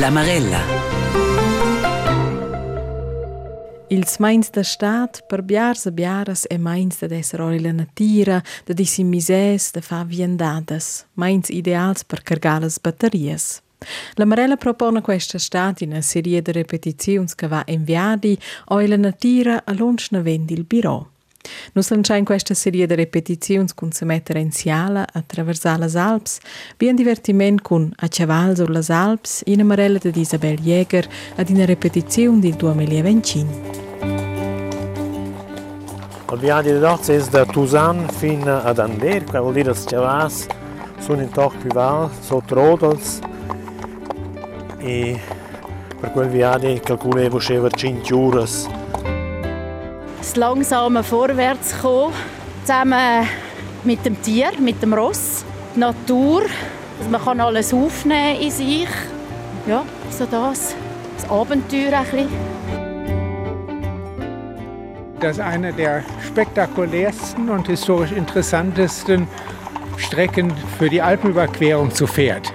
La Marella. Ils mains da stat per biars e biaras e mains da esser oi la natira, da dissi misès, da fa viendadas, mains ideals per cargar batterias. La Marella propone questa stat in una serie di repetizioni che va inviati oi la natira a lunch vendi il biro. Nus in questa serie di repetizioni con se mettere in siala attraverso le Alps, bien divertiment con A caval sur le Alps in Marella di Isabel Jäger ad una repetizione del 2025. Il viaggio di Dozze è da Tusan fino ad Ander, che vuol dire che sono in tocco più val, sotto Rodels. E per quel viaggio calcolevo che 5 ore das langsame Vorwärtskommen, zusammen mit dem Tier, mit dem Ross, die Natur, dass man kann alles aufnehmen in sich. Ja, so das, das Abenteuer ein bisschen. Das ist eine der spektakulärsten und historisch interessantesten Strecken für die Alpenüberquerung zu Pferd.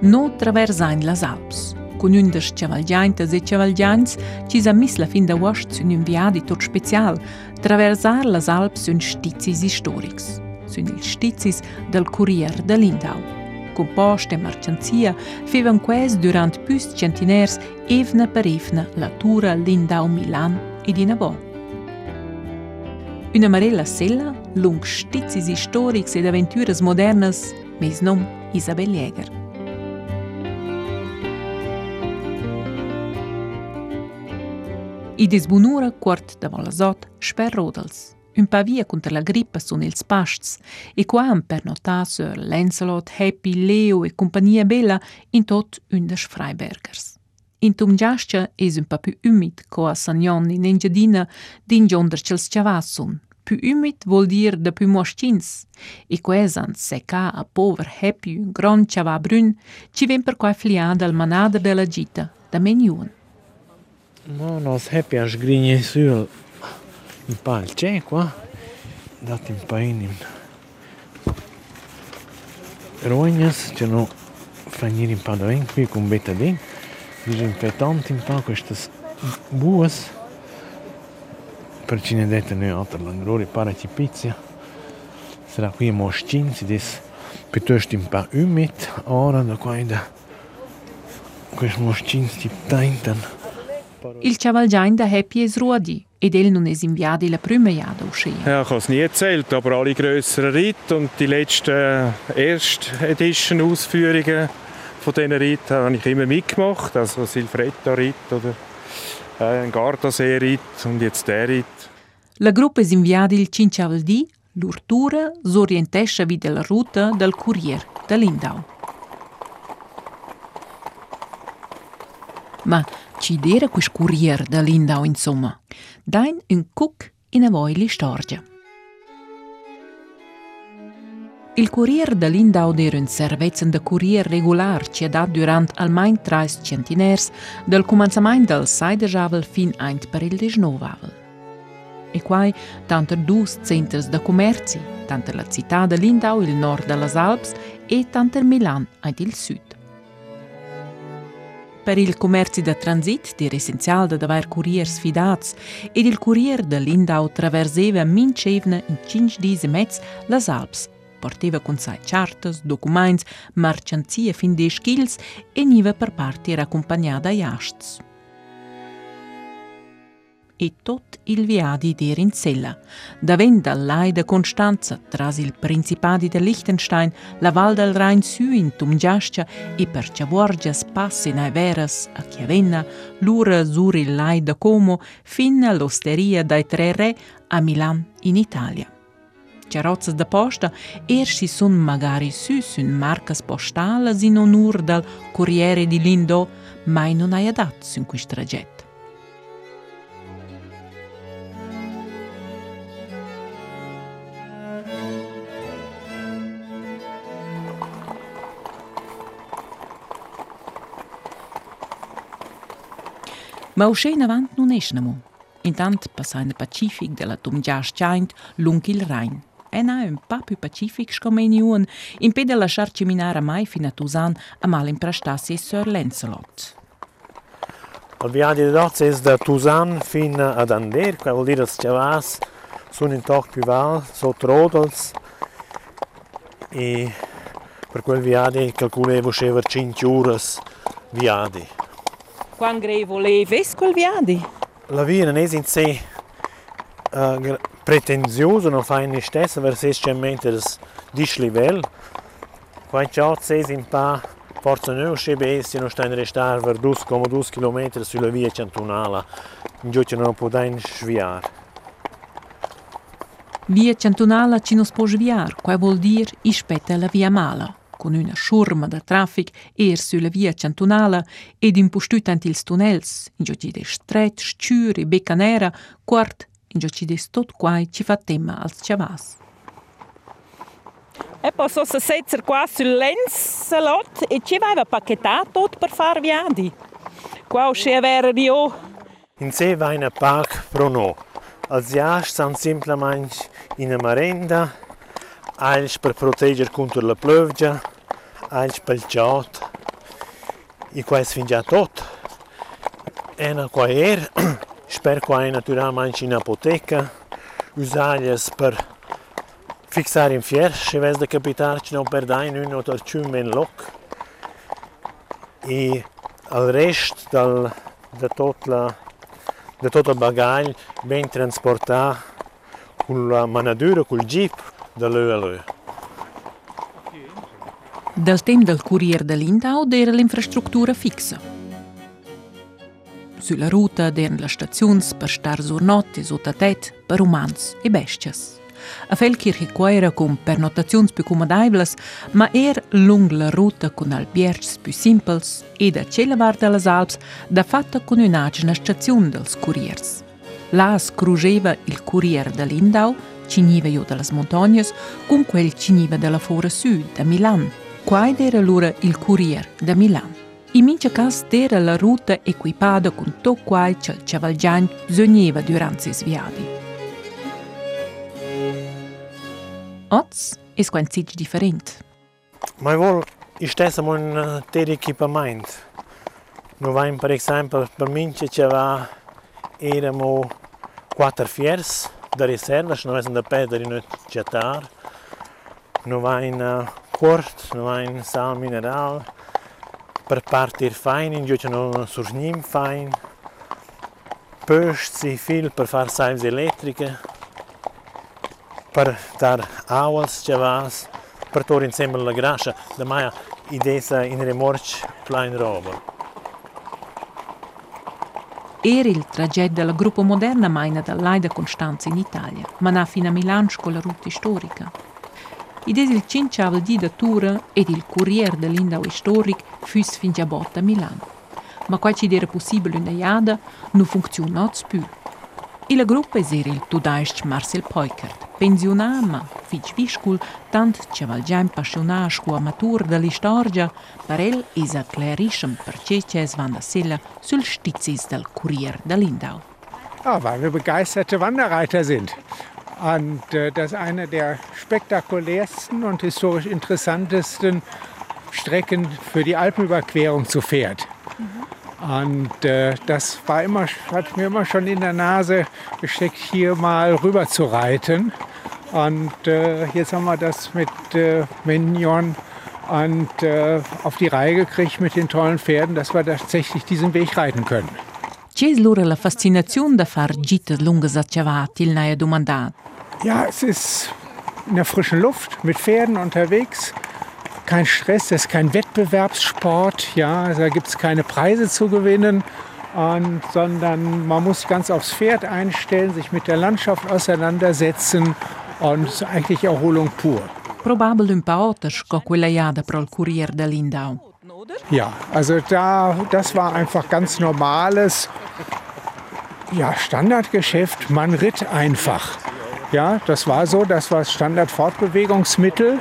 No traversain las Alps con un des cavalgiantes e cavalgiants ci sa mis la fin d'agost sun un viadi tot special, traversar las Alps sun stizis historics. Sun ils stizis del Courier de Lindau. Compost e marcianzia fevan quais durant püs centiners evna per evna la tura Lindau-Milan ed in. Una marella sella, lung stizis historics ed aventuras modernas, mes nom Isabel Jäger. I disbunura quart da volasot sper rodels. Un pa via contra la grippa sun ils pasts e quam per notar sur Lancelot, Happy, Leo e compagnia bella in tot un des Freibergers. In tum giascia es un pa più umid co a in Engiadina din gionder cels ciavassun. Più umid vuol dir da più moschins. E quesan seca a pover Happy un gran ciava brun ci ven per quai fliada al manada bella gita da meniun. No, nos hepja zhgrinje syll. I palë qeku, a? Datim painim ruajnjës që në franjirin padorin, kuj ku mbet e din, dizhin për tamtin pak është të buës, për qinë e detë në atër lëngrori, para që picja, sëra kuj e moshqinë, si dis për të është pa ymit, ora në kuajda, kuj është moshqinë si tajnë tënë, Il Cavalgiain da Happy es Ruadi ed el nun es inviadi la prima jada uscì. Ja, ich habe es nie erzählt, aber alle grösseren Ritte und die letzten erste Edition Ausführungen von diesen Ritten habe ich immer mitgemacht, also Silfretta-Ritt oder äh, ein Gardasee-Ritt und jetzt der Ritt. La gruppa es inviadi il Cincavaldi, l'urtura s'orientesce via la ruta del Courier de Lindau. Ma ci dera quis curier da Lindau insomma. Dain un cuc in a voi li storgia. Il Courier de Lindau era un servizio de courier regular ci ha dat durant almain trais centiners del començament del 6 de javel fin eint per il 19 avel. E quai tanter dus centres de commerci, tanter la città de Lindau, il nord de las Alps, e tanter Milan, eint il sud. Per il commercio da transit era essenziale da aver couriers fidats ed il courier de Lindau traverseva mincevna in cinque dise mezz las Alps. Porteva con sé chartes, documents, marcianzie fin de skills e niva per parte era accompagnata ai asts e tot il viadi d'er in sella. Davent al lai de Constanza, tras il Principadi de Liechtenstein, la Val del Rhein su in Tumgiascia e per Ciavorgias passi nai veras a Chiavenna, l'ura sur il lai de Como, fin all'osteria dai Tre Re a Milan in Italia. Ciarozzas da posta er si sun magari su sun marcas postalas in onur dal Corriere di Lindo, mai non hai adat sun quist traget. Ma uscì in avanti non esnamo. Intant passai nel Pacific della Tumgias Giant lung il Rhein. è un po' più pacific come in impede lasciar camminare mai fino a Tusan a mal imprastassi Sir Lancelot. Il viaggio di Dozze è da Tusan fino ad Ander, che vuol dire che ci vas sono in toc più val, sotto Rodels, e per quel viaggio calcolevo che 5 ore viaggio. Quando grevo leves quel viaggio? La via non è in sé uh, pretenziosa, non fa in stessa, verso il dislivello. Quando ciò è in pa forza non c'è bestia, non sta in restare per 2,2 km sulla via cantonale, in giù non può da sviare. Via cantonale ci non si può sviare, questo vuol dire ispetta la via mala con una schurma da traffic er sulla via cantonala ed impostut ant ils tunnels, in giochi de stret, scciur e becca nera, quart, in giochi de tot quai ci fa tema als chavas. E poi sono setzer qua sul Lensalot e ci aveva pacchettato per far viadi. Qua c'è vera di o. In sé va in park pro no. Als jahr sono semplicemente in una merenda, eins per proteggere contro la pioggia, altspălceot i qua sfingia tot. na qua er, sper qua e natura manci in apoteca, usaglias per fixar in fier, se vezi de capitar cine o perdai în un otărcium în loc. I al rest dal, de tot la de tot il bagaglio ben trasportato con la manadura, col jeep, da lui a lui. Dal tempo del Corriere dell'Indau era l'infrastruttura fixa. Sulla ruta erano le stazioni per star surnotte sotto tet per umans e bestias. A Felkirche era con pernotazioni più comodabili, ma era lungo la ruta con alberghi più simples e da Celevar delle Alps da fatta con un'agina stazione dels Corriers. Là scrugeva il Corriere dell'Indau ciniva io dalle montagne, con quel ciniva della fora sud, da Milan. Qua era allora il Courier da Milan. In mince cas era la ruta equipata con tutto quel che il cavalgian bisognava durante i sviadi. Oz è quanto differente. Ma vuol stesso un ter equipamento. Noi per esempio per mince che erano quattro fiers, da reservas, não é da pedra e noite de jatar, não vai na sal mineral, per partir fein, in giù non surnim fein, pösti fil per far sales elettriche, per dar auas chavas, per tor insieme la grascia, da mai idesa in remorch plein roba. Era il tragetto della gruppo moderna maina dall'Aida Costanza in Italia, ma fino a Milano con la rotta storica. Ed il cinciava di datura ed il Corriere dell'Indau Storic fus fin già botta a Milano. Ma qua ci era possibile una iada non funziona più. E la gruppa era il tudaist Marcel Peukert, pensionat ma fich viscul tant ce val già impassionat scu amatur de l'istorgia, per el is a clarischem perché es van da sella sul stizis del Kurier de Lindau. Ja, weil wir begeisterte Wanderreiter sind. Und äh, das ist eine der spektakulärsten und historisch interessantesten Strecken für die Alpenüberquerung zu Pferd. Mhm. Und äh, das war immer, hat mir immer schon in der Nase gesteckt, hier mal rüber zu reiten. Und äh, jetzt haben wir das mit äh, Mignon und äh, auf die Reihe gekriegt mit den tollen Pferden, dass wir tatsächlich diesen Weg reiten können. C'è allora la fascinazione da far gite lunghe sacciavati, il naia domandat? Ja, es ist in der frischen Luft mit Pferden unterwegs. Kein Stress, das ist kein Wettbewerbssport. Ja, also da gibt es keine Preise zu gewinnen, und, sondern man muss sich ganz aufs Pferd einstellen, sich mit der Landschaft auseinandersetzen und es ist eigentlich Erholung pur. Probabil un pa otters quella jada pro il Kurier de Lindau. Ja, also da, das war einfach ganz normales ja, Standardgeschäft. Man ritt einfach. Ja, das war so, das war Standardfortbewegungsmittel.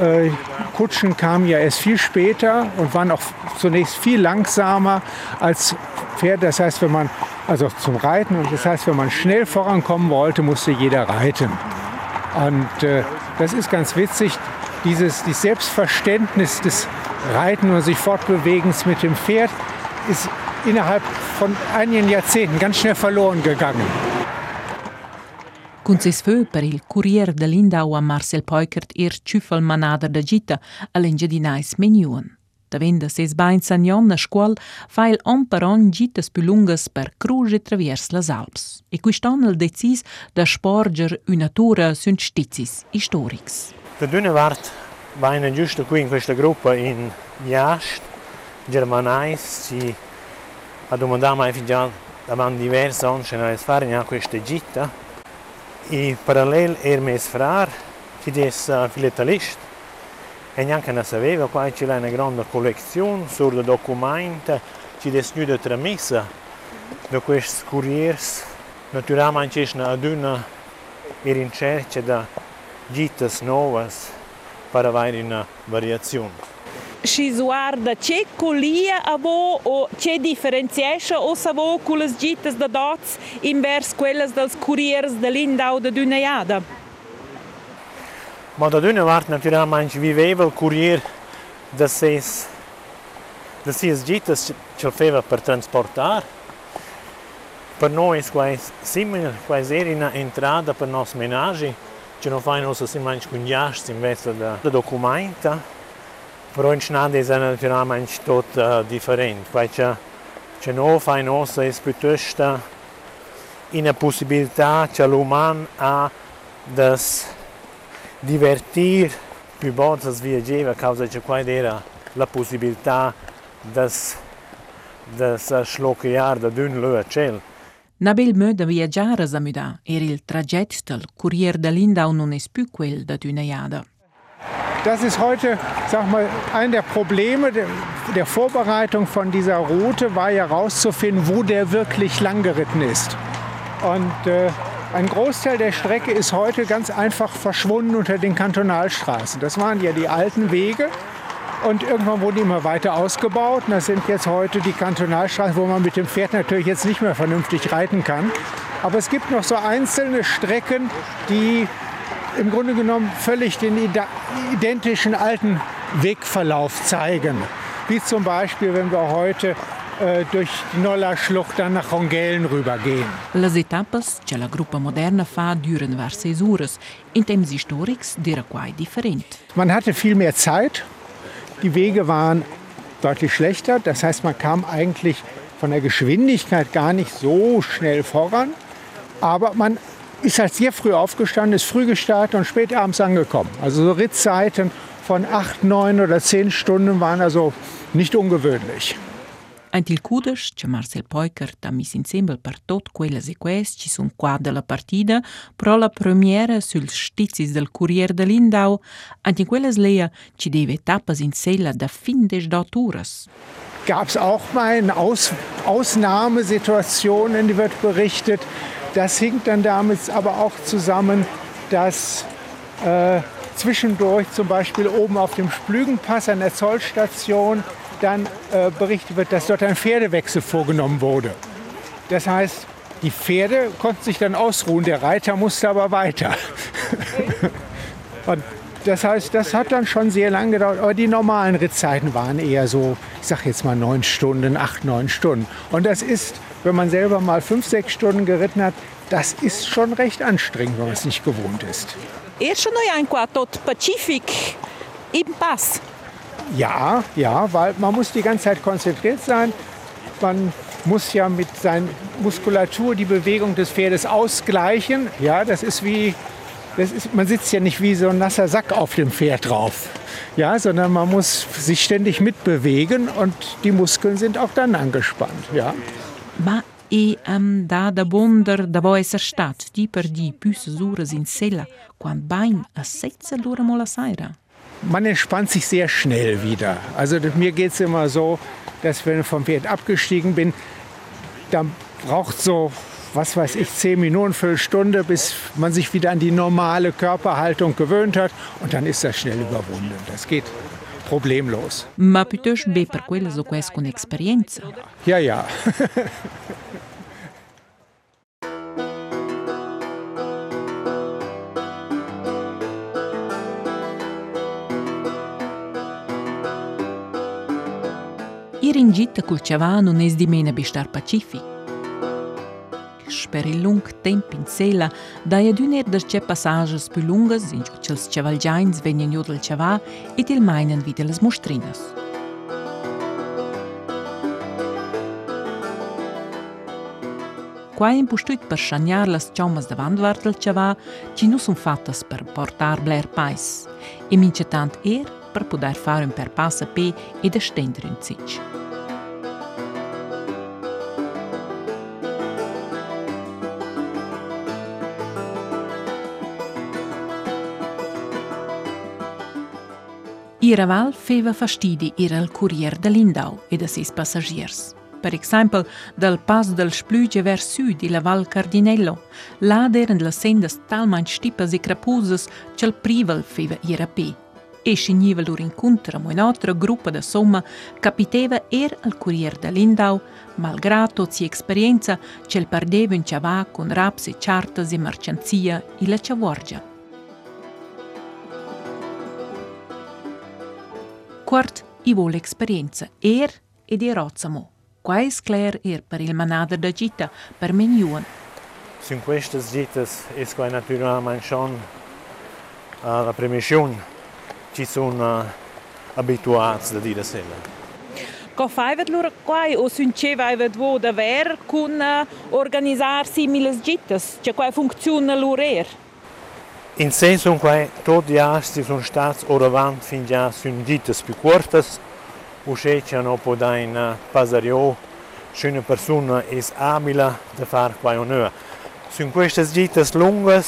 Äh, Kutschen kamen ja erst viel später und waren auch zunächst viel langsamer als Pferd. Das heißt, wenn man, also zum Reiten, und das heißt, wenn man schnell vorankommen wollte, musste jeder reiten. Und äh, das ist ganz witzig, dieses, dieses Selbstverständnis des Reiten und sich Fortbewegens mit dem Pferd ist innerhalb von einigen Jahrzehnten ganz schnell verloren gegangen. Cun ses fö per il Corriere de Lindau a Marcel Peukert ir ciuffel manada da gita a l'engiadinais meniuan. Da venda ses bains a Nyon a scuol fa il on per on gitas più lungas per cruge traviers las Alps. E quiston il decis da sporger una tura sunt stizis historics. Da d'una vart vaina giusto qui in questa gruppa in Jast, Germanais, ci andiamo effigiata davanti diversa on se non fare neanche questa gitta i parallel ermes frar che des filetalist e neanche ne sapeva qua c'è una grande collezione sul documento ci des nu de tramessa de questi couriers naturalmente c'è una duna e ricerca da gittas novas para avere una variazione și zoar da ce colia a avo o ce diferențiașă o să vo cu las gites de dots invers quelles dels curiers de lindau de düneiada. Ma da düne wart naturalmente viveva il curier de ses de ses gites ce feva per transportar. Per noi quais simile quais eri na entrada per nos menagi, ce non fai non so simile cungiasti invece da, da documenta. Röntgen ist natürlich ein Stadt äh, uh, different, weil Genova in ossa ist piuttosto eine Possibilität, dass l'uman a das divertir più bot das viageva, causa che qua era la possibilità das das schlocchiar da dün lö cel. Nabil mö de viaggiare zamüda, er il tragettel, curier de linda un non es più quel da düneiada. Das ist heute, sag mal, ein der Probleme der, Vorbereitung von dieser Route war ja herauszufinden, wo der wirklich lang geritten ist. Und äh, ein Großteil der Strecke ist heute ganz einfach verschwunden unter den Kantonalstraßen. Das waren ja die alten Wege. Und irgendwann wurden die immer weiter ausgebaut. Und das sind jetzt heute die Kantonalstraßen, wo man mit dem Pferd natürlich jetzt nicht mehr vernünftig reiten kann. Aber es gibt noch so einzelne Strecken, die im Grunde genommen völlig den identischen alten Wegverlauf zeigen. Wie zum Beispiel, wenn wir heute äh, durch die Nolla-Schlucht dann nach Rongellen rübergehen. Les etapas que la gruppa moderna fa duren var seis ures. In temps historics dira quai different. Man hatte viel mehr Zeit. Die Wege waren deutlich schlechter. Das heißt, man kam eigentlich von der Geschwindigkeit gar nicht so schnell voran. Aber man ist halt sehr früh aufgestanden, ist früh gestartet und spät abends angekommen. Also so Rittzeiten von acht, neun oder zehn Stunden waren also nicht ungewöhnlich. Ein til cudes che Marcel Poiker ha mis insieme per tot quelle sequest ci sun qua della partida pro la premiera sul stizis del Corriere de Lindau anti quelles lea ci deve etapas in sella da fin des dauturas. Gab es auch mal eine Aus Ausnahmesituationen, die wird berichtet, das hing dann damit aber auch zusammen, dass äh, zwischendurch zum Beispiel oben auf dem Splügenpass an der Zollstation dann äh, berichtet wird, dass dort ein Pferdewechsel vorgenommen wurde. Das heißt, die Pferde konnten sich dann ausruhen, der Reiter musste aber weiter. Und das heißt, das hat dann schon sehr lange gedauert, aber die normalen Rittzeiten waren eher so, ich sag jetzt mal neun Stunden, acht, neun Stunden. Und das ist wenn man selber mal fünf, sechs Stunden geritten hat, das ist schon recht anstrengend, wenn man es nicht gewohnt ist. Erst schon ein tot Pazifik im Pass. Ja, ja, weil man muss die ganze Zeit konzentriert sein. Man muss ja mit seiner Muskulatur die Bewegung des Pferdes ausgleichen. Ja, das ist wie, das ist, man sitzt ja nicht wie so ein nasser Sack auf dem Pferd drauf. Ja, sondern man muss sich ständig mitbewegen und die Muskeln sind auch dann angespannt. Ja. Ma e am da da bonder da vo esser stat di per di pius ures in sella quan bain a setze l'ora mola saira. Man entspannt sich sehr schnell wieder. Also mir geht es immer so, dass wenn ich vom Pferd abgestiegen bin, dann braucht so, was weiß ich, zehn Minuten, Viertelstunde, bis man sich wieder an die normale Körperhaltung gewöhnt hat. Und dann ist das schnell überwunden. Das geht problemlos. Ma putești be per quella zo questa un'esperienza? Ja, ja. Ir in gita cul Ciavano nes di mena bistar pacific. per il lung temp in sela, daja dyner dërqe pasajës për lungës, in gjuqës që valgjajnë zvenjën jodël qëva, i til majnën vitelës mushtrinës. Qua im pushtujt per shanjar lës qomës dhe vandvartël qëva, që nu sun fatës për portar bler pais. E mincetant er per për pudar farën per passa pe i dështendrin cicë. Iraval feva fastidi era il Courier de Lindau e da sis passagiers. Per esempio, dal pas del Splüge vers sud, la Val Cardinello, là eren le sendas talmain stipas e crapusas che il privel feva ira pe. E scigniva lor incontra mo un'altra gruppa da somma capiteva er al Courier de Lindau, malgrado si esperienza che il perdeva in ciavà con raps e chartas e mercanzia e la ciavorgia. Quart i vuole esperienza er e di rozzamo. Qua è scler er per il manader da gita per meniuan. Sunt queste gitas es qua naturalmente schon uh, la premissione ci sono uh, abituati da dire sella. Co faivet lura quai o sunceva evet vo da ver con uh, organizar similes gitas, che quai funziona lura er. In senso in cui tutti gli altri sono stati ora avanti fin già su ditte più corte, o se c'è un po' da in pasario, se una persona è abile a fare qua no. Su queste ditte lunghe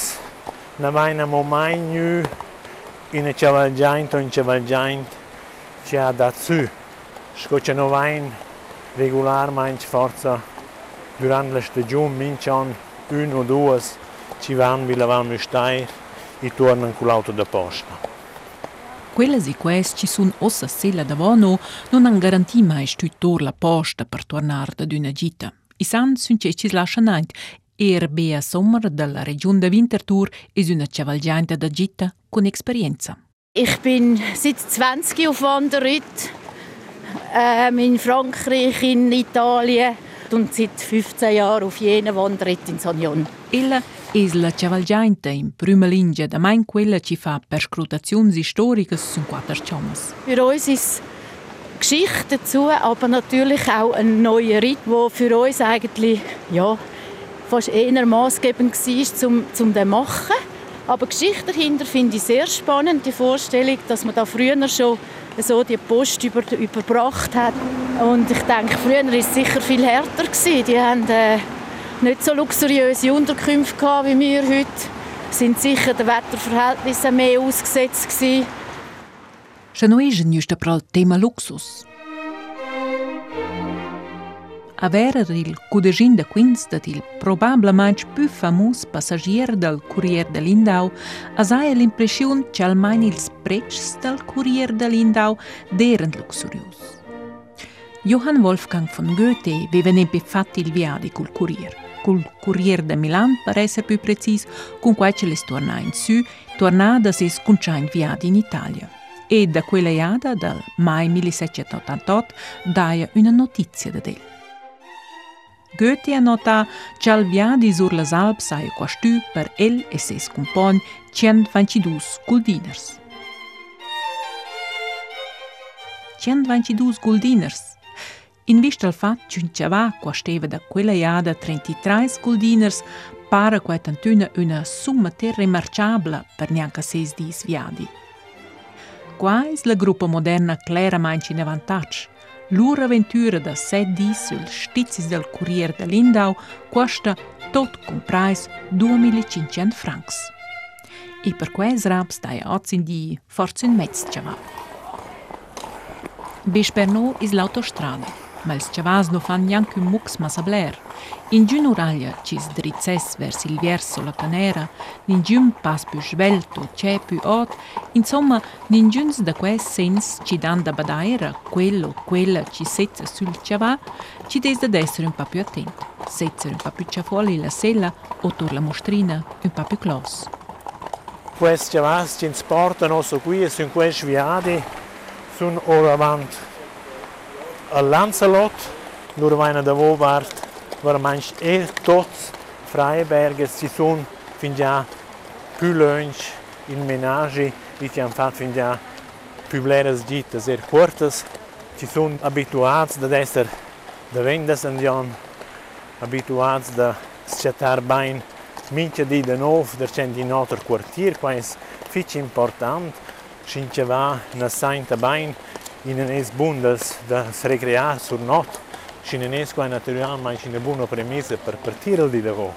abbiamo mai più in un cavalgiante o in cavalgiante ha dato su. Scoccia non vai regolarmente forza durante la stagione, minciano uno o due ci vanno vi lavano e tornano con l'auto da posta. Quelles e queste ci sono ossa sella davano non han garantì mai stuttor la posta per tornare da una gita. I san sun ci lasciano anche Er Bea Sommer della Regione de Winterthur ist una cavalgiante da gita con esperienza. Ich bin seit 20 auf Wanderritt, ähm, in Frankreich, in Italien und seit 15 Jahren auf jenen Wanderritt in Sagnon. Ella è la cavalgiante in prima linea da mai quella ci fa per scrutazioni storiche su quattro ciamas. Für uns ist Geschichte dazu, aber natürlich auch ein neuer Ritt, der für uns eigentlich ja, fast eher maßgebend war, um, um den machen. Aber Geschichte dahinter finde ich sehr spannend, die Vorstellung, dass man da früher schon so die Post über, überbracht hat. Und ich denke, früher war es sicher viel härter. Gewesen. Die haben äh, nicht so luxuriöse Unterkünfte gehabt, wie wir heute. Sind sicher den Wetterverhältnissen mehr ausgesetzt gewesen. Noch ist nicht das Thema Luxus. Avere il cudegin de quins dat il probabilmente più famus passagier del Courier de Lindau asaia l'impression che almeno ils precs del Courier de Lindau deren luxurius. Johann Wolfgang von Goethe aveva fatto il viaggio col Courier. Col Courier de Milan, per essere più precis, con cui ce le torna in su, tornata si sconcia in viaggio in Italia. E da quella iada, dal mai 1788, daia una notizia da del. Goethe annota che al viadi sur las Alps saia quastù per el e ses compagni 122 guldiners. 122 guldiners. In vista al fatto che Ciavà coasteva da quella iada 33 sculdiners, pare che tantuna una somma ter rimarciabile per neanche 6 di sviadi. Quais la gruppa moderna clara manci in vantaggio. L'uraventura da 7 di sul stizis del Corriere de Lindau costa tot comprais 2500 francs. E per quais rap stai a di forza in mezzo Ciavà. Bis per noi è l'autostrada. Ma ils ciavas no fan neanche un mux ma sabler. In giun uraglia ci sdrizzes vers il verso la canera, ningiun pas più svelto, c'è più ot, insomma, ningiuns da quel sens ci dan da badaera, quello, quella ci sezza sul ciavà, ci des da essere un po' più attenti. Setzer un po' più ciafuoli la sella o tor la mostrina un po' più clos. Questi ciavas ci portano qui e su questi viadi sono ora avanti Lancelot, loro vanno da Wobart, veramente e tutti Freiberger si sono fin già più lunch in menage e ti hanno fatto fin già più blere gitte, sehr cortes, ci sono abituati ad essere da vendas andiamo, abituati da scettare bene mince di de nuovo, der c'è in quartier, qua è fitch importante, cinque va na sainta bene inënesbundes de se recrear sur not, și nënes cu naturalmai și nebună premisă per partirul de devo.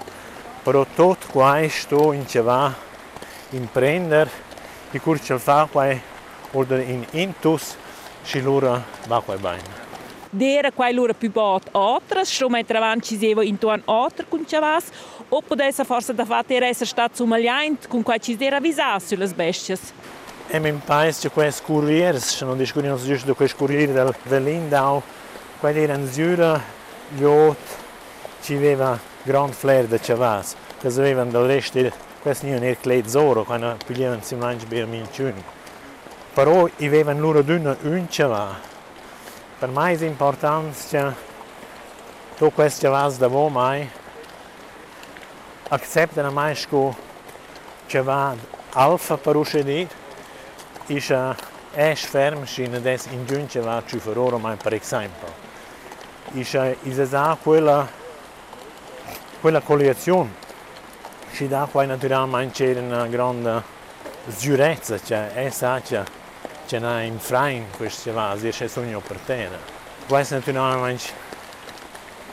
Però tot cu ai sto in ceva imprender, i cur cel fa cu ai order in intus și lura va cu ai. Dera quai lura più bot otras, stro mai travan ci sevo intorno otra con cevas, o potesse forse da fate era essere stato somagliant con quai ci sera visar sulle besties. emim pajs që kue skurrierës që në dishkurin ose gjyshë do kue skurrierë dhe, dhe lindau, kue dhe në zyra ljot që veva grand fler dhe që vas, që zveva në dërështë kue së një nërë klejtë zoro, kue në pëlljeven si mlanjë bërë minë qënë. Però i veva në lurë dynë unë që va, per mai è importante që tu queste vas da vo mai acceptano mai sku që va alfa për ushedit, è fermo che non è in va ci per ora mai per esempio e che è quella quella collezione ci dà poi naturalmente una grande sicurezza cioè è sa che ce n'è in frein queste vasi, c'è sogno per te. Questo è naturalmente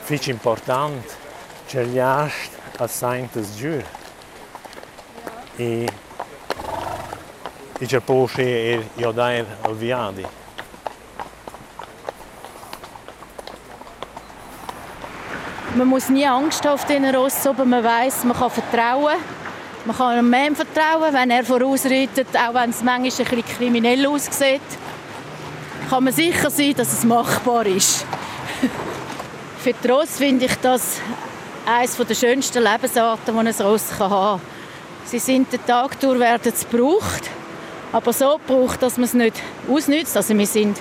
fici importante, c'è gli ast a saintes giur. E e poi er io dai al viadi. Man muss nie Angst haben auf diesen Ross, aber man weiß, man kann vertrauen. Man kann einem Mann vertrauen, wenn er vorausreitet, auch wenn es manchmal ein bisschen kriminell aussieht. Kann man sicher sein, dass es machbar ist. Für die Ross finde ich das eines der schönsten Lebensarten, die ein Ross haben kann. Sie sind den Tag durch werden sie gebraucht, aber so gebraucht, dass man es nicht ausnützt. Also wir sind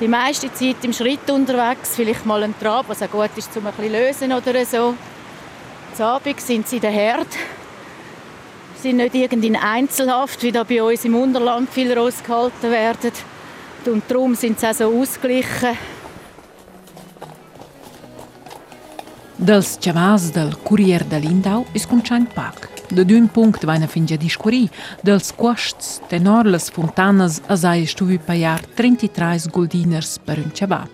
die meiste Zeit im Schritt unterwegs, vielleicht mal ein Trab, was auch gut ist, um ein bisschen lösen oder so. Abend sind sie der Herd sind nicht in Einzelhaft, wie da bei uns im Unterland viel rausgehalten werden. Und darum sind sie auch so ausgeglichen. Dels chavas del Courier de Lindau is conciant pac. Da d'un punct vaina fingia discuri, dels quasts tenor las fontanas as ai stuvi paiar 33 guldiners per un chavà.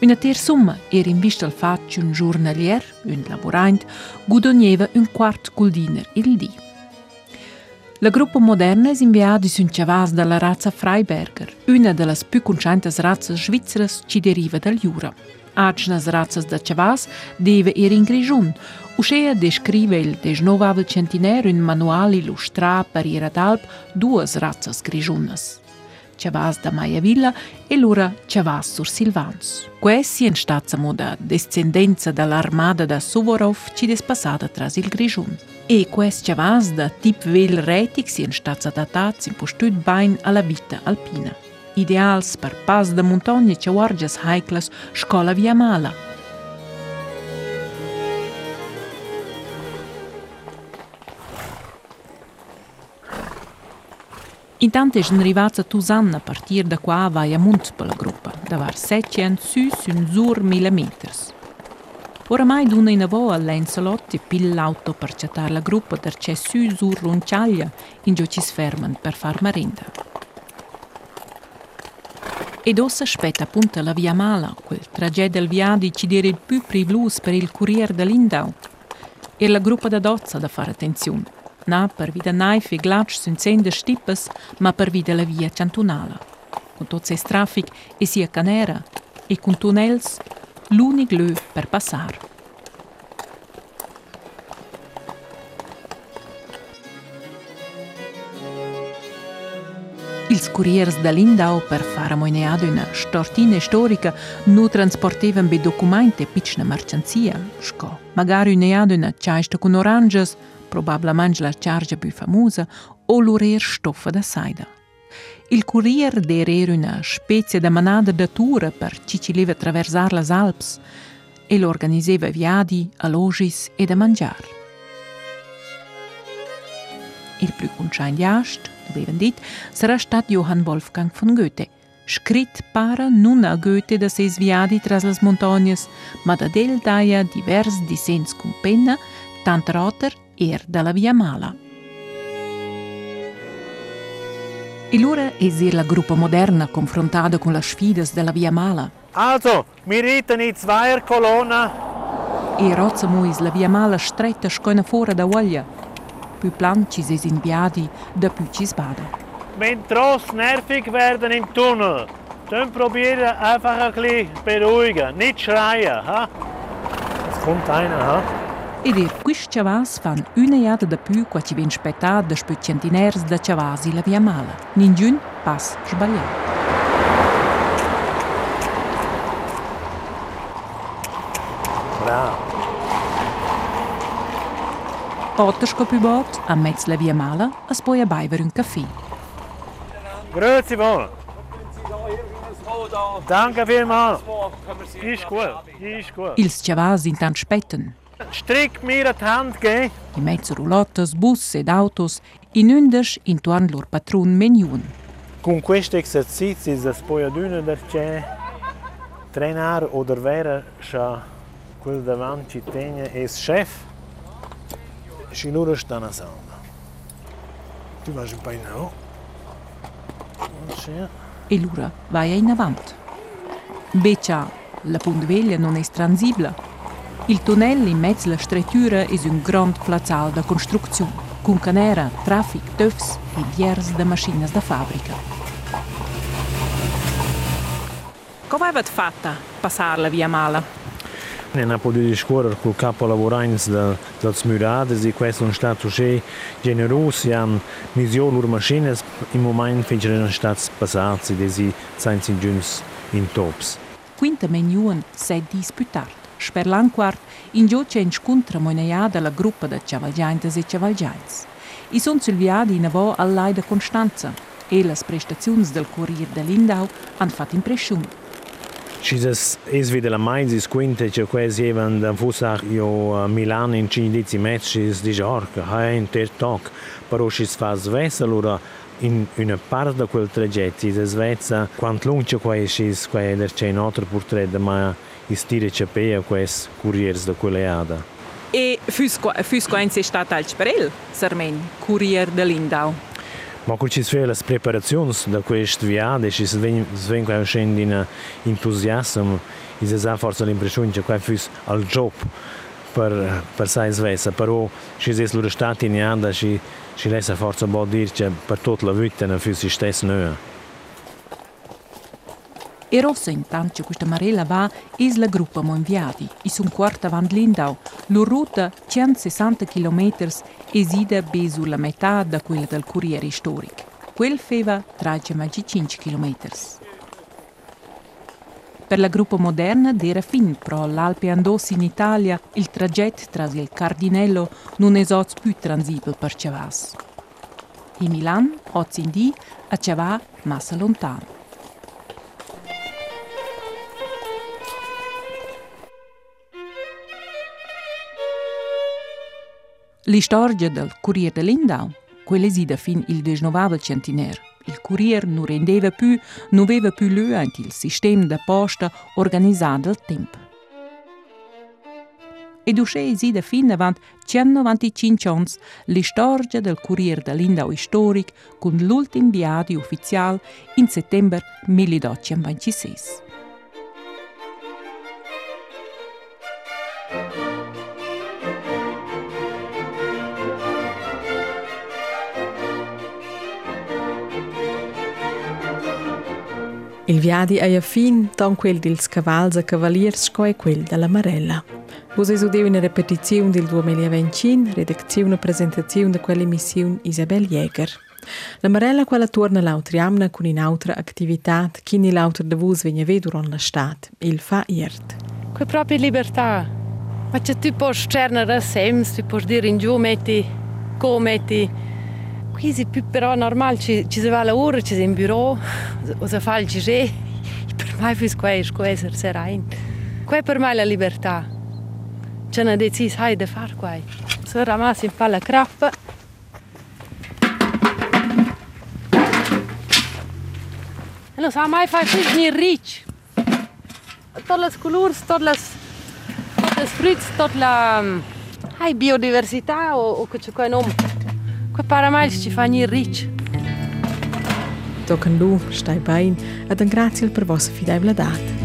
Una ter summa era in vista al fat un giornalier, un laborant, gudonieva un quart guldiner il di. La gruppa moderna è inviata su un chavas dalla razza Freiberger, una delle più conosciute razze svizzere che deriva dal Jura. Āčnas racas dačavās, divi ir inkrižun, Ușeia de scrivel de novavel centiner în manuali lustra pariera d'alp duas razzas grijunas. Cevas da Maia Villa e l'ura Cevas sur Silvans. Questi in stazza moda descendenza dall'armada da Suvorov ci despassata tras il grijun. E quest Cevas da tip vel retix in stazza datats in postut bain alla vita alpina ideals per pas de montagne ce vargjes hajkles shkolla via mala. Intanto është nërivacë të uzanë për tjirë dhe kua avaja mund për lë grupë, dhe varë 700 sy së zur Ora mai dună in avoa Lancelotti pil l'auto per cettar la gruppa der c'è su zur ronciaglia in giocis fermant per far marinda. Ed ossa aspetta appunto la via Mala, quel tragetto del viadi ci dire il più privlus per il Corriere de Lindau. E la gruppa da dozza da fare attenzione. Na per vida naif e sun zende stippes, ma per vida la via cantonala. Con tot ses traffic e sia canera, e con tunnels l'unic lö per passar. Ils Corriers da Lindau per fare moineado una stortina storica nu transportevan be documenti e piccina mercanzia, sco magari uneado una ciaista con oranges, probabilmente la chargia più famosa, o l'urer stoffa da saida. Il Courier era una specie di manada de tour per chi ci leva attraversare le Alps e lo organisava viadi, allogis e da mangiare. Il più conciagliast, dovevano dit, sarà stato Johann Wolfgang von Goethe, scrit para non a Goethe da ses viadi tras las montagnas, ma da del daia divers dissens con penna, tant roter er dalla via mala. E l'ora es la gruppa moderna confrontata con le sfide della via mala. Also, wir reiten in Zweierkolonne. E rozza muis la via mala stretta scoina fora da voglia. Più planci es inviati da più ci sbada. Wenn Tross nervig werden im Tunnel, dann probieren einfach ein bisschen beruhigen, nicht schreien. Ha? Es kommt einer, ha? Ed er quist chavas fan una jada da più qua ci ven spettat da spö centiners da chavasi la via mala. Ningun pas sbagliato. Ottersko più bot, a mezz la via mala, a baiver un caffè. Grüezi wohl. Danke vielmals. Ist gut, ist gut. Ils chavas intant spetten. Strick mir die Hand geben. In mezzo roulottes, bus ed autos, in undes intorn lor patron meniun. Con questo esercizio si può adunare perché treinare o davvero che quel davanti tiene è il chef e loro stanno a salva. Tu vai un po' in avanti. Sì. E l'ura vai in avant. Beccia, la pundveglia non è transibla. Il tunnel in mezzo alla strettura è un grand plazzal da costruzione, con canera, traffic, töfs e diers de maschines da fabbrica. Come avete fatta passare la via mala? Non ha potuto scorrere col capo lavorante del, del Smurades e questo è un stato generoso e hanno misionato le macchine in momento finché erano stati passati e si sono giunti in tops. Quinta meniun sei disputart. Sper l'anquart, in giù c'è in scontra moneiada la gruppa de cavalgiantes e cavalgiants. I son sul viadi in avò all'ai da Constanza e le prestazioni del Corriere de Lindau hanno fatto impressione. Cis es wieder la mais is quinte che quasi even da fusach io a Milan in cindizi matches di Jorca, ha in ter toc, però cis fas vessa allora in una parte da quel tragetto di Svezia, quanto lungo qua cis qua der c'è un altro portretto ma is tire cepea quest couriers da quella ada. E Fusco, Fusco è stato al Sperel, Sarmen, Courier de Lindau. Ma kur që sfere las preparacjones da questa viade și sven cu scendi în entuziasm i se za forță l'impresiune că quai fus al job per per sai svesa però și zes lur stati ne anda și și lesa forță bo dir că per tot la vite ne fus i stes nöa. E rossa intanto questa marella va è la gruppa monviati, e sun quarta van Lindau. La ruta 160 km esida be sulla metà da quella del Corriere Storico. Quel feva 35 km. Per la gruppa moderna d'era fin pro l'Alpe andossi in Italia il tragitto tra il Cardinello non è più transibile per Chavas. In Milan, oggi in di, a Chavà, massa lontano. L'istorgia del Corriere de Lindau, quella sida fin il 19 centinaire. Il Corriere non rendeva più, non aveva più luant il sistema da posta organizzato al tempo. Ed uscì sida fin avant 195 anni l'istorgia del Corriere de Lindau storic con l'ultim viadi ufficiale in settembre 1826. Il viadi è a fin, tan quel dils cavals e cavaliers e quel della Marella. Vos es udeu una repetizione del 2025, redazione e presentazione di quell'emissione Isabel Jäger. La Marella quella torna l'autriamna con un'altra attività che ni l'autra de vos vegna ve durant l'estat, il fa iert. Quella propria libertà. Ma c'è tu puoi scernere sems, tu dire in giù metti, come metti, qui è più però normale, ci, ci si va a lavoro, ci si in bureau, o si fa il gigè. Per me è qua è essere sereno. Qua per me è la libertà. C'è una decisione di fare qua. Se ramassi in palla crappa. E non sa mai fare qui ricci. Tutte le colori, tutte le, frutti, tutte le hai biodiversità o, o che c'è qua nome. Qua Bara mai Stefania Rich. Tocan lu, stai bain, ad un grazie per vostra fidelitat.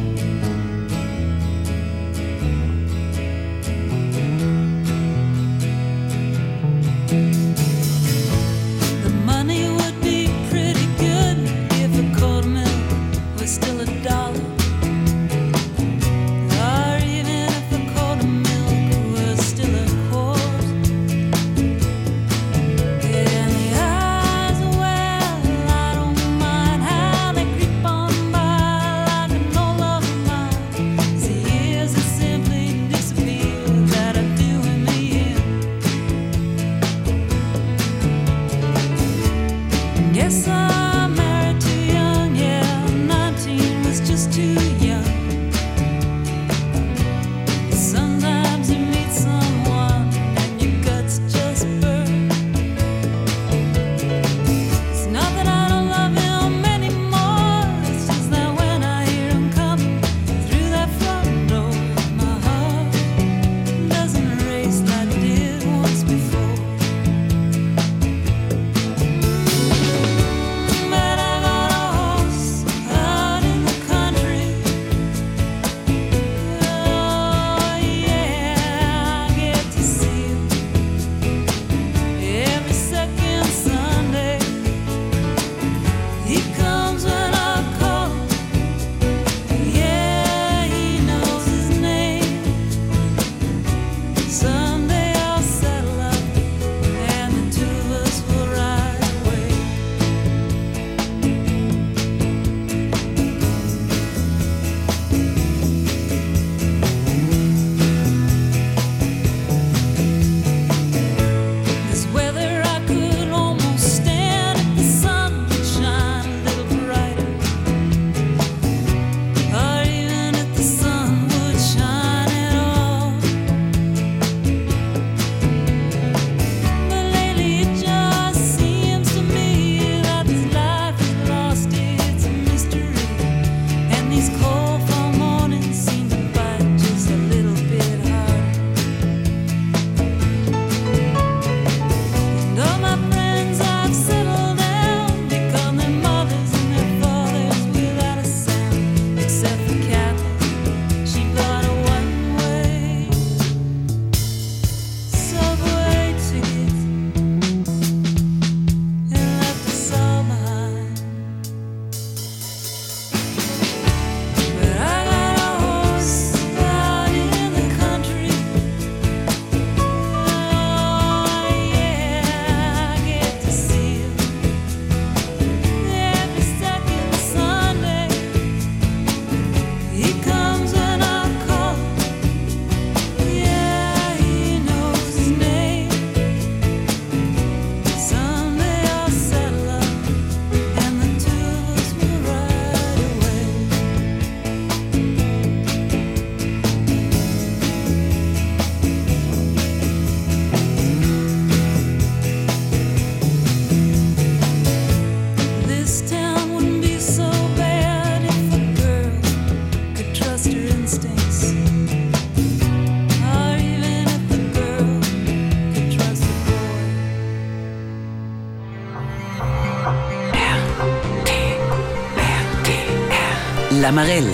Amarel.